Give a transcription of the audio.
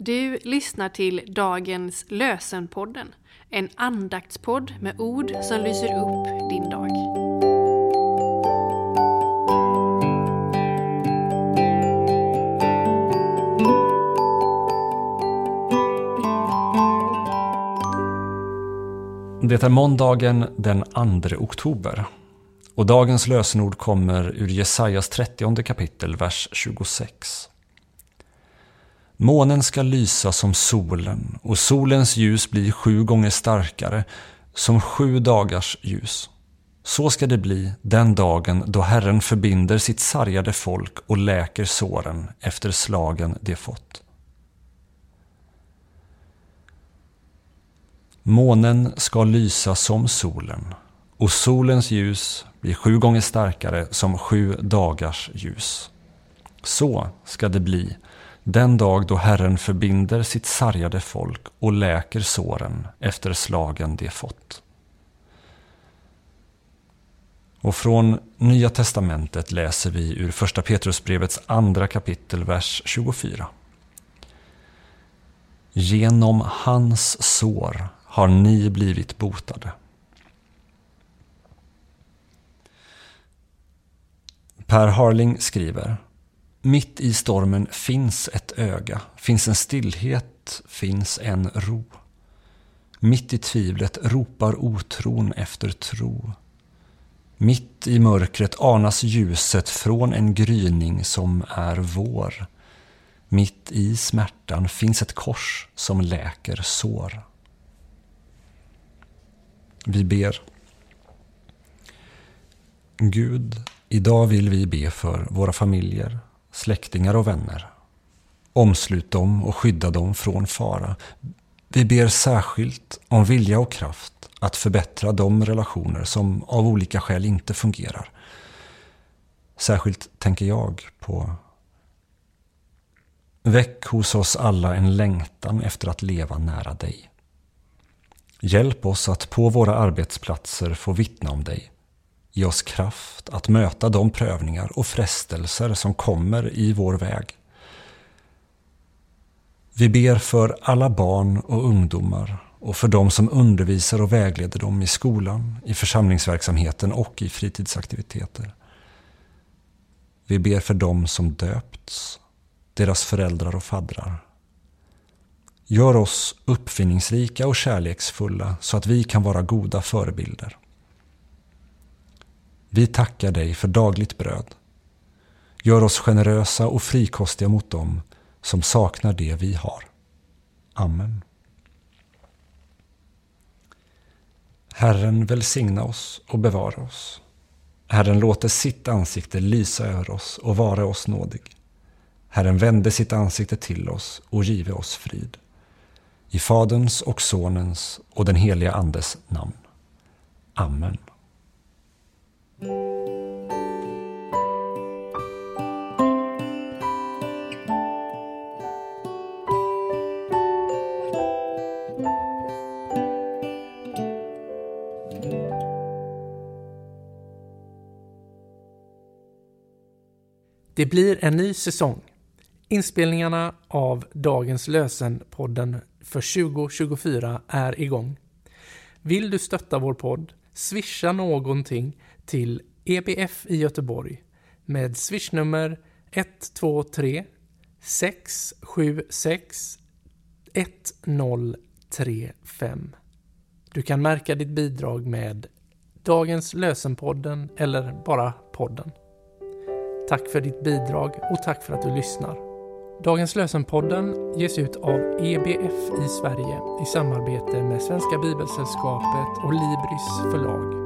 Du lyssnar till dagens Lösenpodden, en andaktspodd med ord som lyser upp din dag. Det är måndagen den 2 oktober och dagens lösenord kommer ur Jesajas 30 kapitel, vers 26. Månen ska lysa som solen och solens ljus bli sju gånger starkare som sju dagars ljus. Så ska det bli den dagen då Herren förbinder sitt sargade folk och läker såren efter slagen de fått. Månen ska lysa som solen och solens ljus blir sju gånger starkare som sju dagars ljus. Så ska det bli den dag då Herren förbinder sitt sargade folk och läker såren efter slagen de fått. Och från Nya Testamentet läser vi ur Första Petrusbrevets andra kapitel, vers 24. Genom hans sår har ni blivit botade. Per Harling skriver mitt i stormen finns ett öga, finns en stillhet, finns en ro. Mitt i tvivlet ropar otron efter tro. Mitt i mörkret anas ljuset från en gryning som är vår. Mitt i smärtan finns ett kors som läker sår. Vi ber. Gud, idag vill vi be för våra familjer, släktingar och vänner. Omslut dem och skydda dem från fara. Vi ber särskilt om vilja och kraft att förbättra de relationer som av olika skäl inte fungerar. Särskilt tänker jag på Väck hos oss alla en längtan efter att leva nära dig. Hjälp oss att på våra arbetsplatser få vittna om dig. Ge oss kraft att möta de prövningar och frestelser som kommer i vår väg. Vi ber för alla barn och ungdomar och för de som undervisar och vägleder dem i skolan, i församlingsverksamheten och i fritidsaktiviteter. Vi ber för dem som döpts, deras föräldrar och faddrar. Gör oss uppfinningsrika och kärleksfulla så att vi kan vara goda förebilder. Vi tackar dig för dagligt bröd. Gör oss generösa och frikostiga mot dem som saknar det vi har. Amen. Herren välsigna oss och bevara oss. Herren låter sitt ansikte lysa över oss och vara oss nådig. Herren vände sitt ansikte till oss och give oss frid. I Faderns och Sonens och den heliga Andes namn. Amen. Det blir en ny säsong. Inspelningarna av dagens Lösen-podden för 2024 är igång. Vill du stötta vår podd? Swisha någonting till EBF i Göteborg med swishnummer 123 676 1035. Du kan märka ditt bidrag med Dagens Lösenpodden eller bara podden. Tack för ditt bidrag och tack för att du lyssnar. Dagens Lösenpodden ges ut av EBF i Sverige i samarbete med Svenska Bibelsällskapet och Libris förlag.